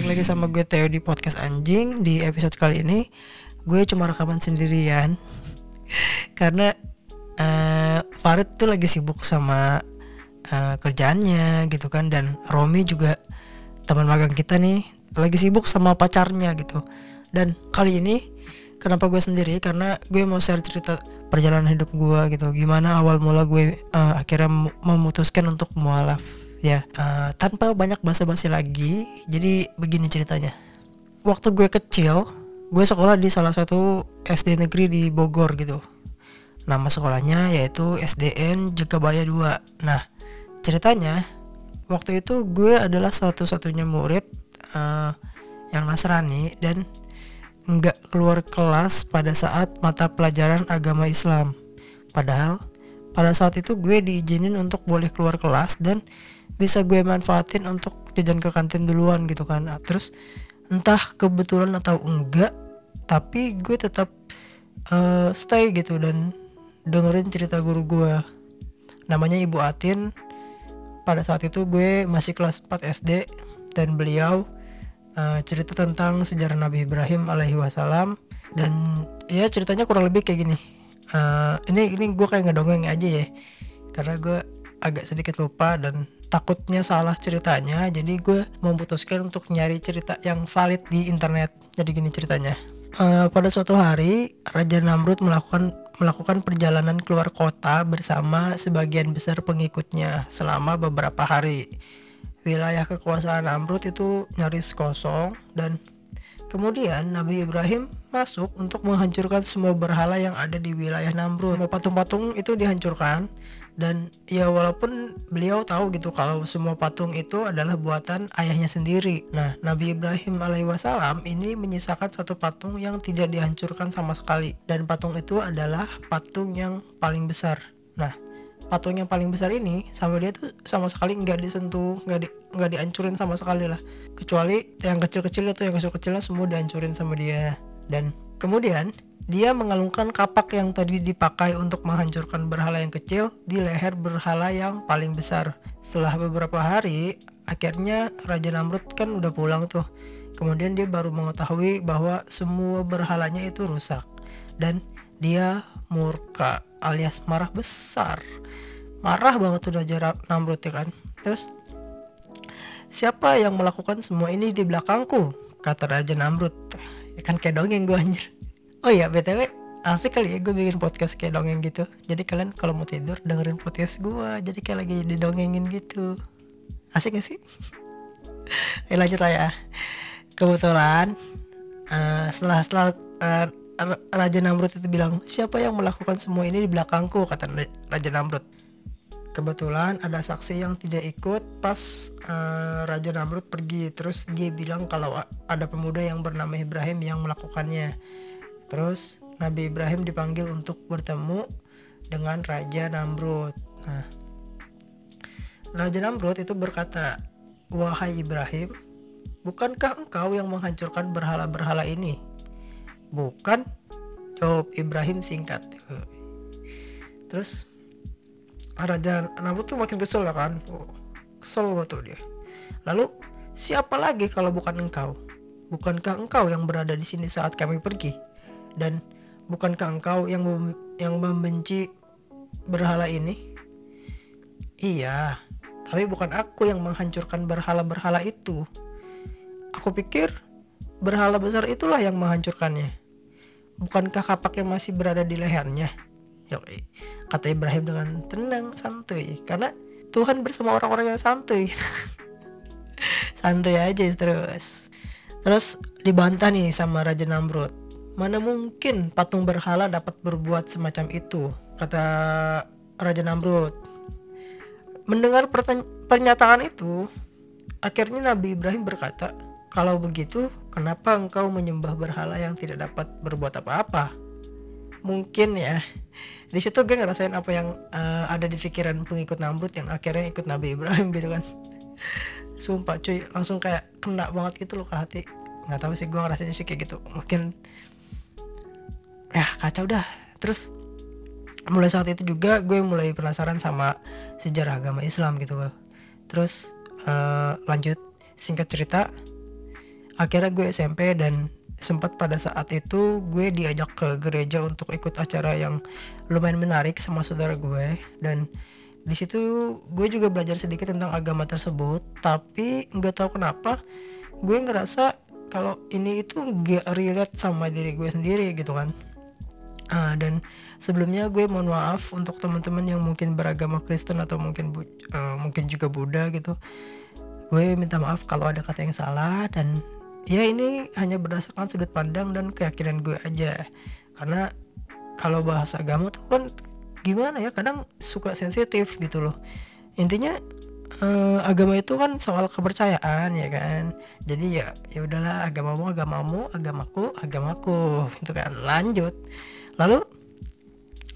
balik lagi sama gue Theo di podcast anjing. Di episode kali ini gue cuma rekaman sendirian. Karena uh, Farid tuh lagi sibuk sama uh, kerjaannya gitu kan. Dan Romi juga teman magang kita nih lagi sibuk sama pacarnya gitu. Dan kali ini kenapa gue sendiri? Karena gue mau share cerita perjalanan hidup gue gitu. Gimana awal mula gue uh, akhirnya memutuskan untuk mualaf ya uh, tanpa banyak basa-basi lagi jadi begini ceritanya. Waktu gue kecil gue sekolah di salah satu SD negeri di Bogor gitu. Nama sekolahnya yaitu SDN Jagabaya 2 nah ceritanya waktu itu gue adalah satu-satunya murid uh, yang Nasrani dan nggak keluar kelas pada saat mata pelajaran agama Islam. Padahal pada saat itu gue diizinin untuk boleh keluar kelas dan bisa gue manfaatin untuk jajan ke kantin duluan gitu kan. Nah, terus entah kebetulan atau enggak, tapi gue tetap uh, stay gitu dan dengerin cerita guru gue. Namanya Ibu Atin. Pada saat itu gue masih kelas 4 SD dan beliau uh, cerita tentang sejarah Nabi Ibrahim alaihi wasallam dan ya ceritanya kurang lebih kayak gini. Uh, ini ini gue kayak ngedongeng aja ya karena gue agak sedikit lupa dan takutnya salah ceritanya jadi gue memutuskan untuk nyari cerita yang valid di internet. Jadi gini ceritanya. Uh, pada suatu hari Raja Namrud melakukan melakukan perjalanan keluar kota bersama sebagian besar pengikutnya selama beberapa hari. Wilayah kekuasaan Namrud itu nyaris kosong dan kemudian Nabi Ibrahim masuk untuk menghancurkan semua berhala yang ada di wilayah Namrud. Semua patung-patung itu dihancurkan dan ya walaupun beliau tahu gitu kalau semua patung itu adalah buatan ayahnya sendiri. Nah, Nabi Ibrahim alaihissalam ini menyisakan satu patung yang tidak dihancurkan sama sekali dan patung itu adalah patung yang paling besar. Nah, patung yang paling besar ini sama dia tuh sama sekali nggak disentuh nggak di nggak dihancurin sama sekali lah kecuali yang kecil-kecil itu yang kecil-kecilnya semua dihancurin sama dia dan kemudian dia mengalungkan kapak yang tadi dipakai untuk menghancurkan berhala yang kecil di leher berhala yang paling besar. Setelah beberapa hari akhirnya Raja Namrud kan udah pulang tuh. Kemudian dia baru mengetahui bahwa semua berhalanya itu rusak. Dan dia murka alias marah besar. Marah banget tuh Raja Namrud ya kan. Terus siapa yang melakukan semua ini di belakangku? kata Raja Namrud ya kan kayak dongeng gue anjir. Oh iya btw asik kali ya gue bikin podcast kayak dongeng gitu. Jadi kalian kalau mau tidur dengerin podcast gue jadi kayak lagi didongengin gitu. Asik gak sih? Ya lanjut lah ya. Kebetulan uh, setelah setelah uh, Raja Namrud itu bilang siapa yang melakukan semua ini di belakangku? kata Raja Namrud kebetulan ada saksi yang tidak ikut pas uh, Raja Namrud pergi. Terus dia bilang kalau ada pemuda yang bernama Ibrahim yang melakukannya. Terus Nabi Ibrahim dipanggil untuk bertemu dengan Raja Namrud. Nah Raja Namrud itu berkata wahai Ibrahim bukankah engkau yang menghancurkan berhala-berhala ini? Bukan jawab Ibrahim singkat. Terus Raja Namrud tuh makin kesel lah kan. Oh, kesel tuh dia. Lalu siapa lagi kalau bukan engkau? Bukankah engkau yang berada di sini saat kami pergi? Dan bukankah engkau yang mem yang membenci berhala ini? Iya tapi bukan aku yang menghancurkan berhala-berhala itu. Aku pikir berhala besar itulah yang menghancurkannya. Bukankah kapak yang masih berada di lehernya Yoi. Kata Ibrahim dengan tenang, santuy. Karena Tuhan bersama orang-orang yang santuy. santuy aja terus. Terus dibantah nih sama Raja Namrud. Mana mungkin patung berhala dapat berbuat semacam itu, kata Raja Namrud. Mendengar pernyataan itu, akhirnya Nabi Ibrahim berkata, "Kalau begitu, kenapa engkau menyembah berhala yang tidak dapat berbuat apa-apa?" Mungkin ya, di situ gue ngerasain apa yang uh, ada di pikiran pengikut Namrud yang akhirnya ikut Nabi Ibrahim gitu kan. Sumpah cuy langsung kayak kena banget gitu loh ke hati. Nggak tahu sih gue ngerasain sih kayak gitu. Mungkin ya kacau dah. Terus mulai saat itu juga gue mulai penasaran sama sejarah agama Islam gitu loh terus uh, lanjut singkat cerita akhirnya gue SMP dan sempat pada saat itu gue diajak ke gereja untuk ikut acara yang lumayan menarik sama saudara gue. Dan di situ gue juga belajar sedikit tentang agama tersebut tapi nggak tahu kenapa gue ngerasa kalau ini itu gak relate sama diri gue sendiri gitu kan. Uh, dan sebelumnya gue mohon maaf untuk teman-teman yang mungkin beragama Kristen atau mungkin uh, mungkin juga Buddha gitu. Gue minta maaf kalau ada kata yang salah dan ya ini hanya berdasarkan sudut pandang dan keyakinan gue aja. Karena kalau bahasa agama tuh kan gimana ya kadang suka sensitif gitu loh. Intinya eh, agama itu kan soal kepercayaan ya kan? Jadi ya ya udahlah agamamu agamamu agamaku agamaku itu kan? Lanjut. Lalu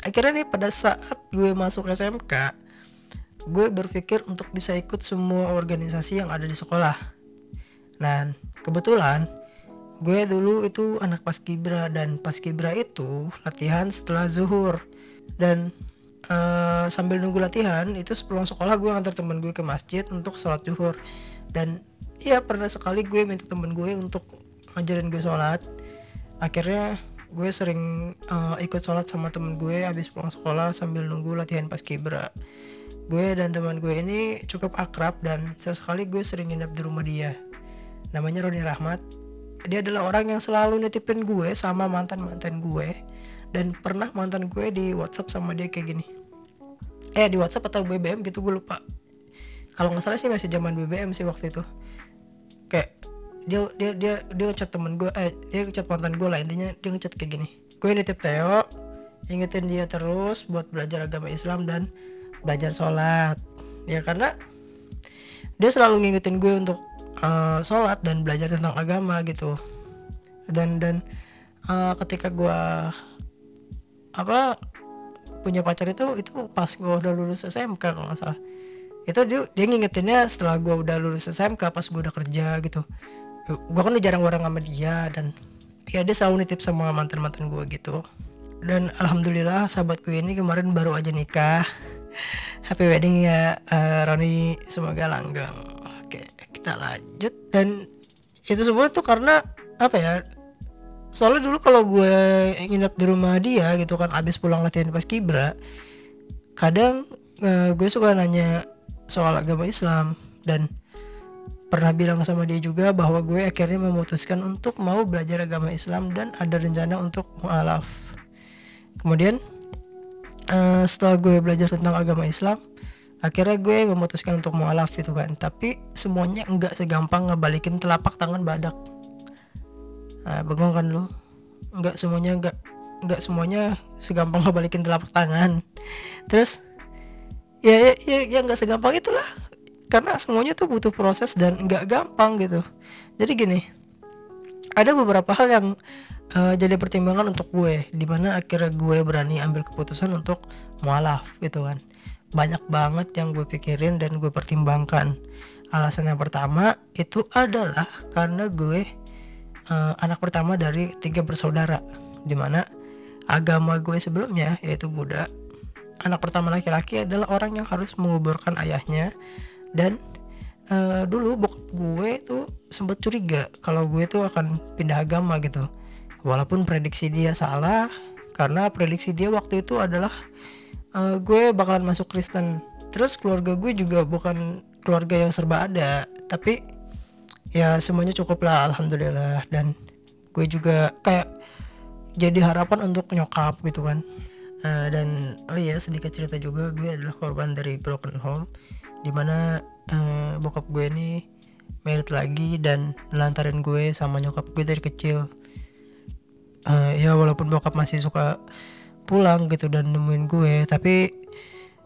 akhirnya nih pada saat gue masuk SMK gue berpikir untuk bisa ikut semua organisasi yang ada di sekolah. Dan kebetulan gue dulu itu anak paskibra dan paskibra itu latihan setelah zuhur. Dan uh, sambil nunggu latihan itu sebelum sekolah gue ngantar temen gue ke masjid untuk sholat zuhur. Dan iya pernah sekali gue minta temen gue untuk ngajarin gue sholat. Akhirnya gue sering uh, ikut sholat sama temen gue habis pulang sekolah sambil nunggu latihan paskibra gue dan teman gue ini cukup akrab dan sesekali gue sering nginep di rumah dia namanya Roni Rahmat. Dia adalah orang yang selalu nitipin gue sama mantan mantan gue dan pernah mantan gue di WhatsApp sama dia kayak gini. Eh di WhatsApp atau BBM gitu gue lupa. Kalau nggak salah sih masih zaman BBM sih waktu itu. Kayak dia dia dia dia ngechat temen gue eh dia ngechat mantan gue lah intinya dia ngechat kayak gini. Gue nitip Theo ingetin dia terus buat belajar agama Islam dan belajar sholat. Ya karena dia selalu ngingetin gue untuk uh, sholat dan belajar tentang agama gitu. Dan dan uh, ketika gue apa punya pacar itu itu pas gue udah lulus SMK kalau nggak salah. Itu dia dia ngingetinnya setelah gue udah lulus SMK pas gue udah kerja gitu. Gue kan udah jarang bareng sama dia dan ya dia selalu nitip sama mantan mantan gue gitu. Dan alhamdulillah sahabat gue ini kemarin baru aja nikah. Happy wedding ya uh, Roni. Semoga langgeng kita lanjut. Dan itu semua tuh karena apa ya soalnya dulu kalau gue nginep di rumah dia gitu kan abis pulang latihan pas kibra kadang uh, gue suka nanya soal agama Islam. Dan pernah bilang sama dia juga bahwa gue akhirnya memutuskan untuk mau belajar agama Islam dan ada rencana untuk mualaf. Kemudian uh, setelah gue belajar tentang agama Islam akhirnya gue memutuskan untuk mualaf gitu kan tapi semuanya enggak segampang ngebalikin telapak tangan badak. Nah, bengong kan lo enggak semuanya enggak enggak semuanya segampang ngebalikin telapak tangan. Terus ya ya ya, ya enggak segampang itulah. Karena semuanya tuh butuh proses dan enggak gampang gitu. Jadi gini ada beberapa hal yang uh, jadi pertimbangan untuk gue di mana akhirnya gue berani ambil keputusan untuk mualaf gitu kan banyak banget yang gue pikirin dan gue pertimbangkan. Alasan yang pertama itu adalah karena gue uh, anak pertama dari tiga bersaudara di mana agama gue sebelumnya yaitu Buddha anak pertama laki-laki adalah orang yang harus menguburkan ayahnya. Dan uh, dulu bokap gue tuh sempat curiga kalau gue tuh akan pindah agama gitu. Walaupun prediksi dia salah karena prediksi dia waktu itu adalah uh, gue bakalan masuk Kristen. Terus keluarga gue juga bukan keluarga yang serba ada tapi ya semuanya cukup lah alhamdulillah. Dan gue juga kayak jadi harapan untuk nyokap gitu kan. Uh, dan oh iya sedikit cerita juga gue adalah korban dari broken home di mana uh, bokap gue ini married lagi dan lantarin gue sama nyokap gue dari kecil. Uh, ya walaupun bokap masih suka pulang gitu dan nemuin gue. Tapi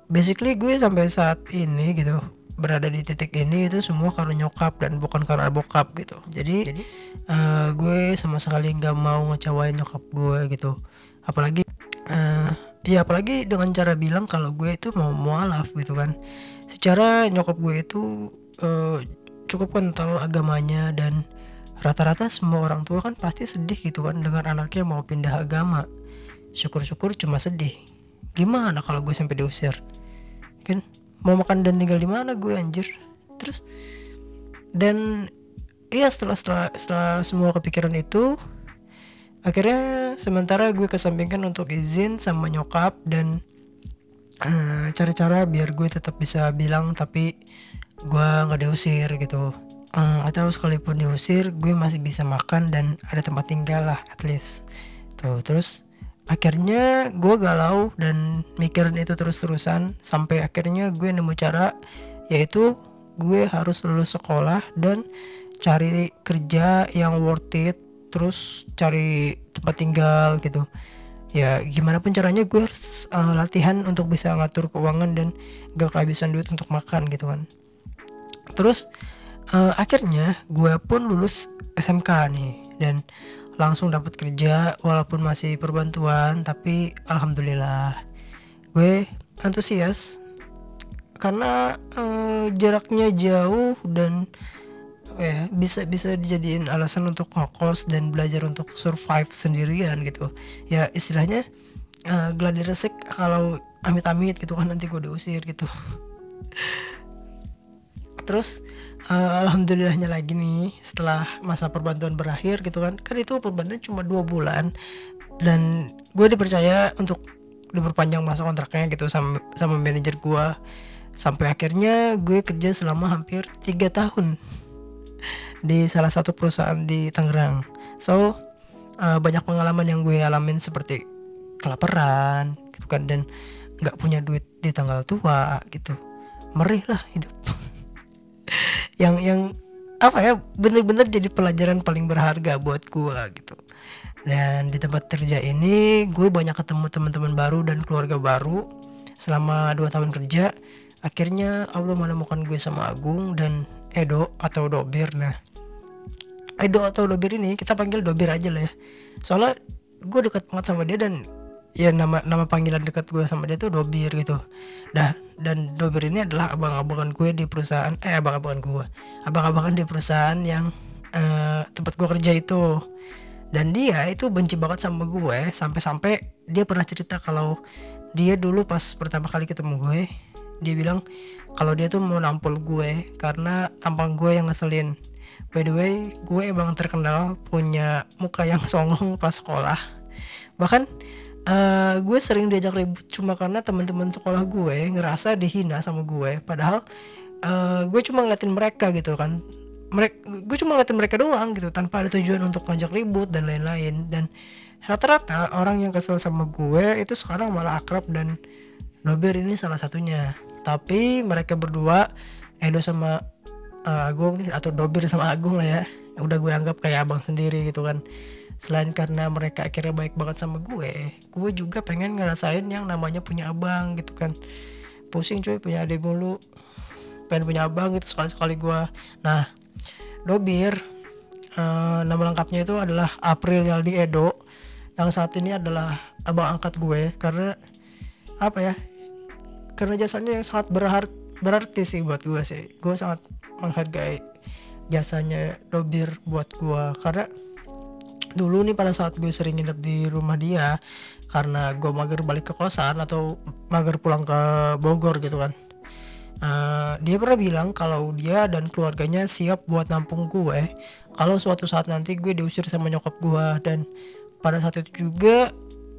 basically gue sampai saat ini gitu berada di titik ini itu semua karena nyokap dan bukan karena bokap gitu. Jadi, jadi? uh, gue sama sekali nggak mau ngecewain nyokap gue gitu. Apalagi uh, ya apalagi dengan cara bilang kalau gue itu mau mualaf gitu kan. Secara nyokap gue itu uh, cukup kental agamanya dan rata-rata semua orang tua kan pasti sedih gitu kan dengan anaknya mau pindah agama syukur-syukur cuma sedih. Gimana kalau gue sampai diusir? Kan mau makan dan tinggal di mana gue anjir? Terus dan iya setelah setelah setelah semua kepikiran itu akhirnya sementara gue kesampingkan untuk izin sama nyokap dan uh, cari cara biar gue tetap bisa bilang tapi gue nggak diusir gitu. Uh, atau sekalipun diusir gue masih bisa makan dan ada tempat tinggal lah at least. Tuh terus akhirnya gue galau dan mikirin itu terus-terusan sampai akhirnya gue nemu cara yaitu gue harus lulus sekolah dan cari kerja yang worth it terus cari tempat tinggal gitu. Ya gimana pun caranya gue harus uh, latihan untuk bisa ngatur keuangan dan gak kehabisan duit untuk makan gitu kan. Terus uh, akhirnya gue pun lulus SMK nih dan langsung dapat kerja walaupun masih perbantuan tapi alhamdulillah. Gue antusias karena uh, jaraknya jauh dan ya bisa bisa dijadiin alasan untuk ngokos dan belajar untuk survive sendirian gitu. Ya istilahnya uh, gladi resik kalau amit-amit gitu kan nanti gue diusir gitu. Terus uh, alhamdulillahnya lagi nih setelah masa perbantuan berakhir gitu kan kan itu perbantuan cuma dua bulan dan gue dipercaya untuk diperpanjang masa kontraknya gitu sama sama manajer gue sampai akhirnya gue kerja selama hampir tiga tahun di salah satu perusahaan di Tangerang. So uh, banyak pengalaman yang gue alamin seperti kelaparan gitu kan dan nggak punya duit di tanggal tua gitu. Merih lah hidup. yang yang apa ya bener-bener jadi pelajaran paling berharga buat gue gitu. Dan di tempat kerja ini gue banyak ketemu teman-teman baru dan keluarga baru selama dua tahun kerja. Akhirnya Allah menemukan gue sama Agung dan Edo atau Dobir. Nah, Edo atau Dobir ini kita panggil Dobir aja lah ya soalnya gue deket banget sama dia dan ya nama nama panggilan dekat gue sama dia tuh Dobir gitu. Dah dan Dobir ini adalah abang-abangan gue di perusahaan eh abang-abangan gue abang-abangan di perusahaan yang uh, tempat gue kerja itu. Dan dia itu benci banget sama gue sampai-sampai dia pernah cerita kalau dia dulu pas pertama kali ketemu gue dia bilang kalau dia tuh mau nampol gue karena tampang gue yang ngeselin. By the way gue emang terkenal punya muka yang songong pas sekolah. Bahkan uh, gue sering diajak ribut cuma karena teman-teman sekolah gue ngerasa dihina sama gue. Padahal uh, gue cuma ngeliatin mereka gitu kan. Mereka gue cuma ngeliatin mereka doang gitu tanpa ada tujuan untuk ngajak ribut dan lain-lain. Dan rata-rata orang yang kesel sama gue itu sekarang malah akrab dan Dober ini salah satunya. Tapi mereka berdua Edo sama uh, Agung nih atau Dobir sama Agung lah ya udah gue anggap kayak abang sendiri gitu kan selain karena mereka akhirnya baik banget sama gue gue juga pengen ngerasain yang namanya punya abang gitu kan. Pusing cuy punya adik mulu. Pengen punya abang gitu sekali sekali gue. Nah Dobir uh, nama lengkapnya itu adalah April Yaldi Edo. Yang saat ini adalah abang angkat gue karena apa ya karena jasanya yang sangat berharga berarti sih buat gue sih. Gue sangat menghargai jasanya Dobir buat gue karena dulu nih pada saat gue sering nginep di rumah dia karena gue mager balik ke kosan atau mager pulang ke Bogor gitu kan uh, dia pernah bilang kalau dia dan keluarganya siap buat nampung gue kalau suatu saat nanti gue diusir sama nyokap gue. Dan pada saat itu juga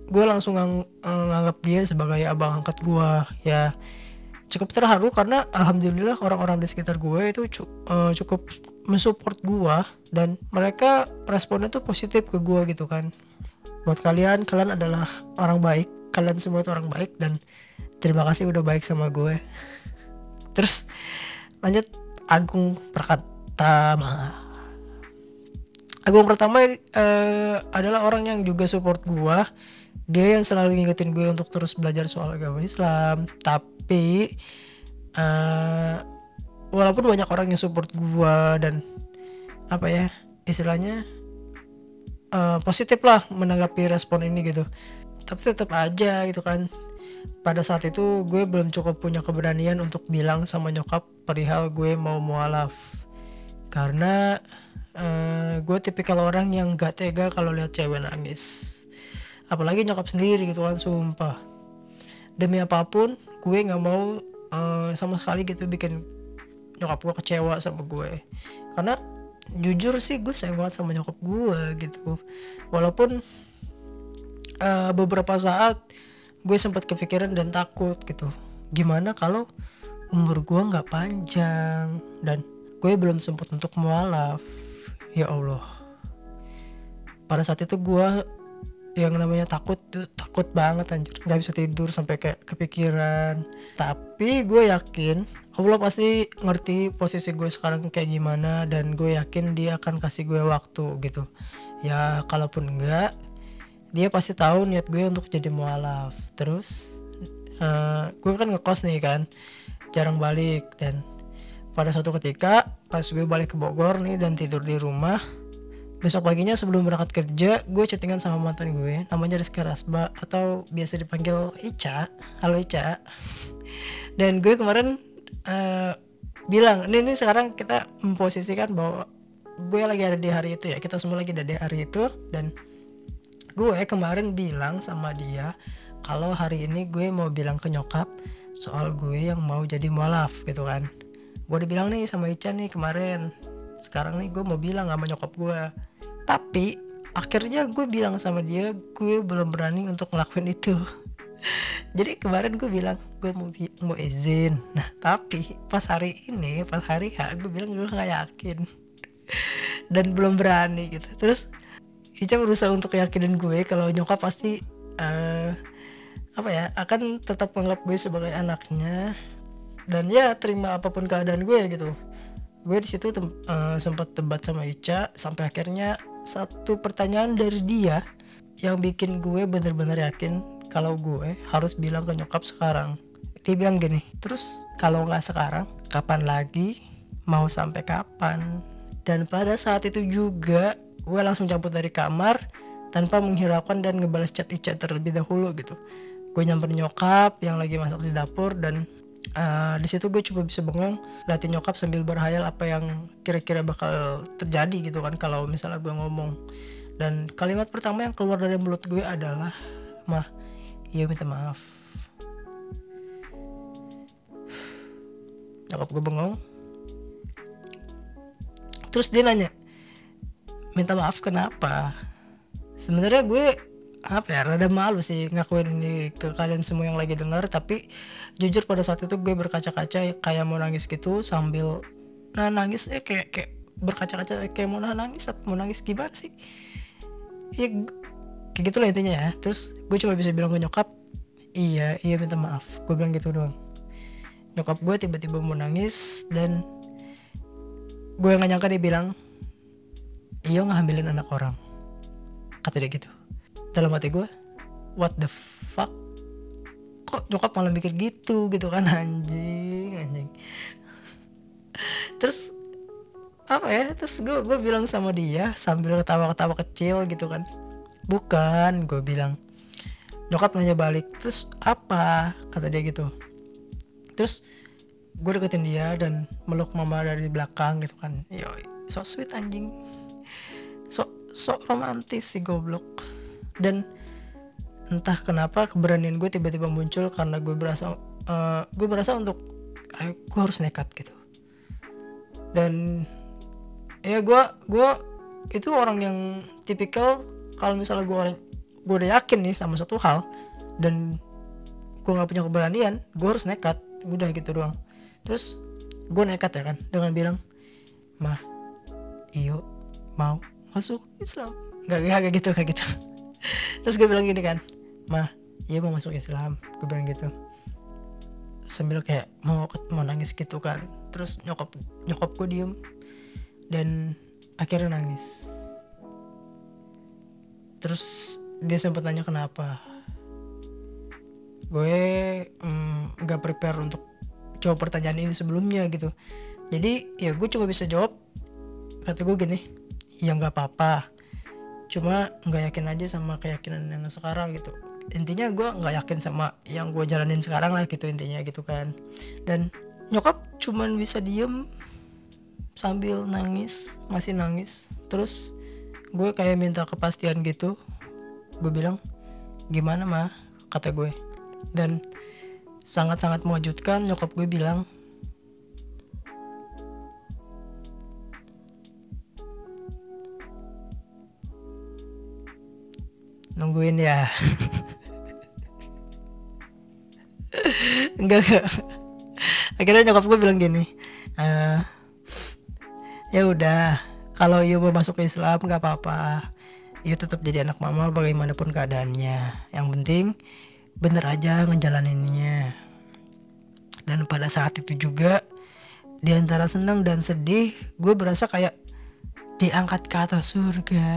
gue langsung ngang, uh, nganggap dia sebagai abang angkat gue ya cukup terharu karena alhamdulillah orang-orang di sekitar gue itu uh, cukup mensupport gue dan mereka responnya tuh positif ke gue gitu kan. Buat kalian kalian adalah orang baik kalian semua itu orang baik dan terima kasih udah baik sama gue terus lanjut Agung Pertama Agung pertama uh, adalah orang yang juga support gue dia yang selalu ngingetin gue untuk terus belajar soal agama Islam. Tapi uh, walaupun banyak orang yang support gue dan apa ya istilahnya uh, positif lah menanggapi respon ini gitu. Tapi tetap aja gitu kan. Pada saat itu gue belum cukup punya keberanian untuk bilang sama nyokap perihal gue mau mualaf. Karena uh, gue tipikal orang yang gak tega kalau lihat cewek nangis. Apalagi nyokap sendiri gitu kan sumpah. Demi apa pun gue nggak mau uh, sama sekali gitu bikin nyokap gue kecewa sama gue. Karena jujur sih gue sayang banget sama nyokap gue gitu. Walaupun uh, beberapa saat gue sempat kepikiran dan takut gitu. Gimana kalau umur gue nggak panjang dan gue belum sempat untuk mualaf ya Allah. Pada saat itu gue yang namanya takut tuh takut banget anjir. Nggak bisa tidur sampai kayak kepikiran. Tapi gue yakin Allah pasti ngerti posisi gue sekarang kayak gimana dan gue yakin dia akan kasih gue waktu gitu. Ya kalaupun enggak dia pasti tahu niat gue untuk jadi mualaf. Terus uh, gue kan ngekos nih kan jarang balik dan pada suatu ketika pas gue balik ke Bogor nih dan tidur di rumah besok paginya sebelum berangkat kerja gue chattingan sama mantan gue namanya Rizka Rasba atau biasa dipanggil Ica. Halo Ica. Dan gue kemarin uh, bilang ini, ini sekarang kita memposisikan bahwa gue lagi ada di hari itu ya kita semua lagi ada di hari itu. Dan gue kemarin bilang sama dia kalau hari ini gue mau bilang ke nyokap soal gue yang mau jadi mualaf gitu kan gue udah bilang nih sama Ica nih kemarin. Sekarang nih gue mau bilang sama nyokap gue tapi akhirnya gue bilang sama dia gue belum berani untuk ngelakuin itu. Jadi kemarin gue bilang gue mau mau izin. Nah tapi pas hari ini pas hari H gue bilang gue nggak yakin. Dan belum berani gitu. Terus Ica berusaha untuk yakinin gue kalau nyokap pasti uh, apa ya akan tetap menganggap gue sebagai anaknya dan ya terima apa pun keadaan gue gitu. Gue di situ uh, sempat debat sama Ica sampai akhirnya satu pertanyaan dari dia yang bikin gue bener-bener yakin kalau gue harus bilang ke nyokap sekarang. Dia bilang gini terus kalau nggak sekarang kapan lagi? Mau sampai kapan? Dan pada saat itu juga gue langsung cabut dari kamar tanpa menghiraukan dan ngebalas chat Ica terlebih dahulu gitu. Gue nyamperin nyokap yang lagi masuk di dapur dan uh, di situ gue coba bisa bengong liatin nyokap sambil berhayal apa yang kira-kira bakal terjadi gitu kan kalau misalnya gue ngomong. Dan kalimat pertama yang keluar dari mulut gue adalah mah iya minta maaf. Nyokap gue bengong. Terus dia nanya minta maaf kenapa? Sebenarnya gue apa ya rada malu sih ngakuin ini ke kalian semua yang lagi dengar tapi jujur pada saat itu gue berkaca-kaca kayak mau nangis gitu sambil nah nangis eh kayak kayak berkaca-kaca kayak mau nangis apa mau nangis gimana sih? Ya kayak gitu lah intinya ya. Terus gue cuma bisa bilang ke nyokap iya iya minta maaf. Gue bilang gitu doang. Nyokap gue tiba-tiba mau nangis dan gue nggak nyangka dia bilang iya ngambilin anak orang kata dia gitu dalam hati gue what the fuck? Kok nyokap malah mikir gitu gitu kan? Anjing anjing. Terus apa ya? Terus gue gue bilang sama dia sambil ketawa-ketawa kecil gitu kan. Bukan gue bilang nyokap nanya balik terus apa? Kata dia gitu. Terus gue deketin dia dan meluk mama dari belakang gitu kan. Yo so sweet anjing. So so romantis sih goblok dan entah kenapa keberanian gue tiba-tiba muncul karena gue berasa uh, gue berasa untuk uh, gue harus nekat gitu. Dan ya gue gue itu orang yang tipikal kalau misalnya gue orang gue udah yakin nih sama satu hal dan gue nggak punya keberanian gue harus nekat. Udah gitu doang. Terus gue nekat ya kan dengan bilang mah iyo mau masuk Islam. Nggak kayak gitu kayak gitu terus gue bilang gini kan mah iya mau masuk Islam. Gue bilang gitu. Sambil kayak mau mau nangis gitu kan. Terus nyokap nyokap gue diem. Dan akhirnya nangis. Terus dia sempat tanya kenapa. Gue mm, mm, prepare untuk jawab pertanyaan ini sebelumnya gitu. Jadi ya gue cuma bisa jawab kata gue gini ya nggak apa-apa cuma nggak yakin aja sama keyakinan yang sekarang gitu. Intinya gue nggak yakin sama yang gue jalanin sekarang lah gitu intinya gitu kan. Dan nyokap cuman bisa diem sambil nangis masih nangis. Terus gue kayak minta kepastian gitu. Gue bilang gimana mah kata gue. Dan sangat-sangat mengejutkan nyokap gue bilang nungguin ya. Enggak enggak. Akhirnya nyokap gue bilang gini uh, ya udah kalau Iyo mau masuk Islam nggak apa-apa. Iyo tetap jadi anak mama bagaimanapun keadaannya. Yang penting bener aja ngejalaninnya. Dan pada saat itu juga di antara senang dan sedih gue berasa kayak diangkat ke atas surga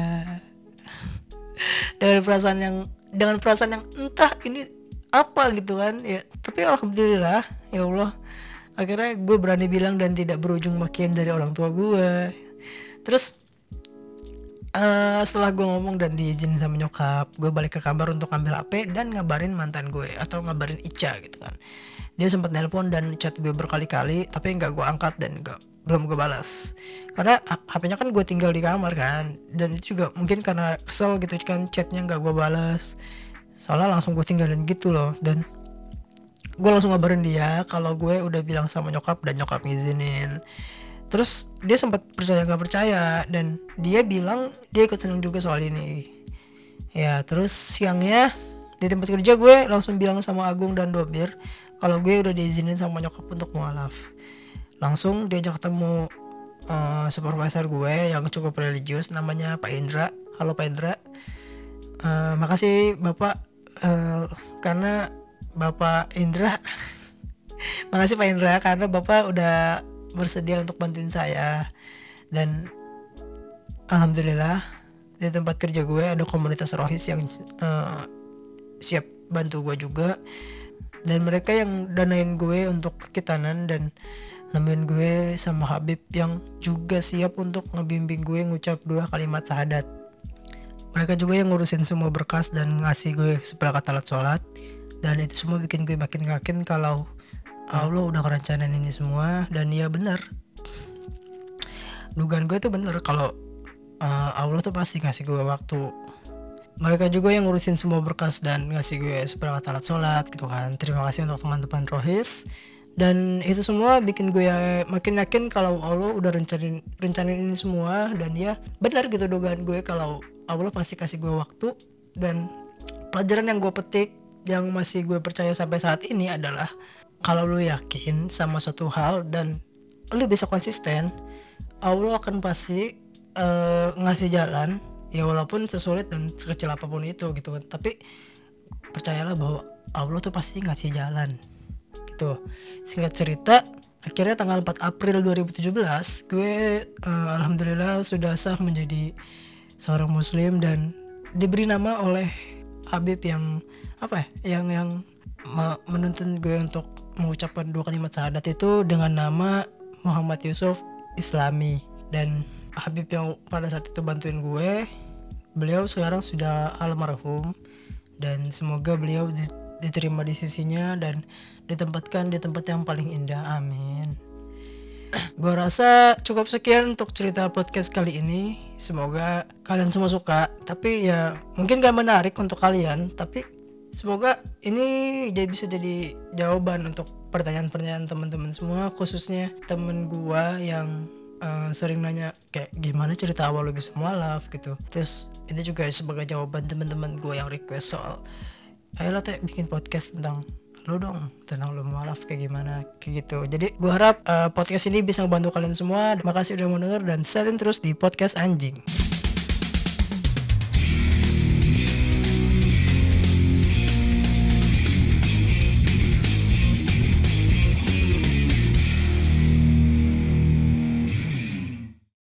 dengan perasaan yang dengan perasaan yang entah ini apa gitu kan. Ya tapi alhamdulillah ya Allah akhirnya gue berani bilang dan tidak berujung makin dari orang tua gue. Terus uh, setelah gue ngomong dan diizinin sama nyokap gue balik ke kamar untuk ambil HP dan ngabarin mantan gue atau ngabarin Ica gitu kan. Dia sempat nelpon dan chat gue berkali-kali tapi nggak gue angkat dan nggak belum gue balas. Karena HP-nya kan gue tinggal di kamar kan dan itu juga mungkin karena kesel gitu kan chatnya nggak gue balas. Soalnya langsung gue tinggalin gitu loh dan gue langsung ngabarin dia kalau gue udah bilang sama nyokap dan nyokap ngizinin. Terus dia sempat percaya nggak percaya dan dia bilang dia ikut seneng juga soal ini. Ya terus siangnya di tempat kerja gue langsung bilang sama Agung dan Dobir kalau gue udah diizinin sama nyokap untuk mualaf langsung diajak ketemu uh, supervisor gue yang cukup religius namanya Pak Indra. Halo Pak Indra. Uh, makasih Bapak. Uh, karena Bapak Indra makasih Pak Indra karena Bapak udah bersedia untuk bantuin saya. Dan alhamdulillah di tempat kerja gue ada komunitas rohis yang uh, siap bantu gue juga. Dan mereka yang danain gue untuk kitanan dan nemenin gue sama Habib yang juga siap untuk ngebimbing gue ngucap dua kalimat syahadat. Mereka juga yang ngurusin semua berkas dan ngasih gue seperangkat alat sholat. Dan itu semua bikin gue makin yakin kalau Allah udah kerencanain ini semua. Dan ya benar. Dugaan gue tuh bener kalau uh, Allah tuh pasti ngasih gue waktu. Mereka juga yang ngurusin semua berkas dan ngasih gue seperangkat alat sholat gitu kan. Terima kasih untuk teman-teman rohis dan itu semua bikin gue ya makin yakin kalau Allah udah rencanain rencanain ini semua dan ya benar gitu dugaan gue kalau Allah pasti kasih gue waktu dan pelajaran yang gue petik yang masih gue percaya sampai saat ini adalah kalau lu yakin sama suatu hal dan lu bisa konsisten Allah akan pasti uh, ngasih jalan ya walaupun sesulit dan sekecil apa pun itu gitu. Kan tapi percayalah bahwa Allah tuh pasti ngasih jalan gitu. Singkat cerita akhirnya tanggal 4 April 2017 gue uh, alhamdulillah sudah sah menjadi seorang muslim dan diberi nama oleh Habib yang apa ya yang yang menuntun gue untuk mengucapkan dua kalimat syahadat itu dengan nama Muhammad Yusuf Islami. Dan Habib yang pada saat itu bantuin gue beliau sekarang sudah almarhum dan semoga beliau diterima di sisinya dan ditempatkan di tempat yang paling indah. Amin. Gue rasa cukup sekian untuk cerita podcast kali ini. Semoga kalian semua suka tapi ya mungkin gak menarik untuk kalian tapi semoga ini jadi bisa jadi jawaban untuk pertanyaan-pertanyaan teman-teman semua khususnya temen gue yang uh, sering nanya kayak gimana cerita awal lo bisa mualaf gitu. Terus ini juga sebagai jawaban teman-teman gue yang request soal ayolah teh bikin podcast tentang lo dong tentang lo mualaf kayak gimana? Kayak gitu. Jadi gue harap uh, podcast ini bisa membantu kalian semua. Makasih udah mau denger dan stay terus di podcast anjing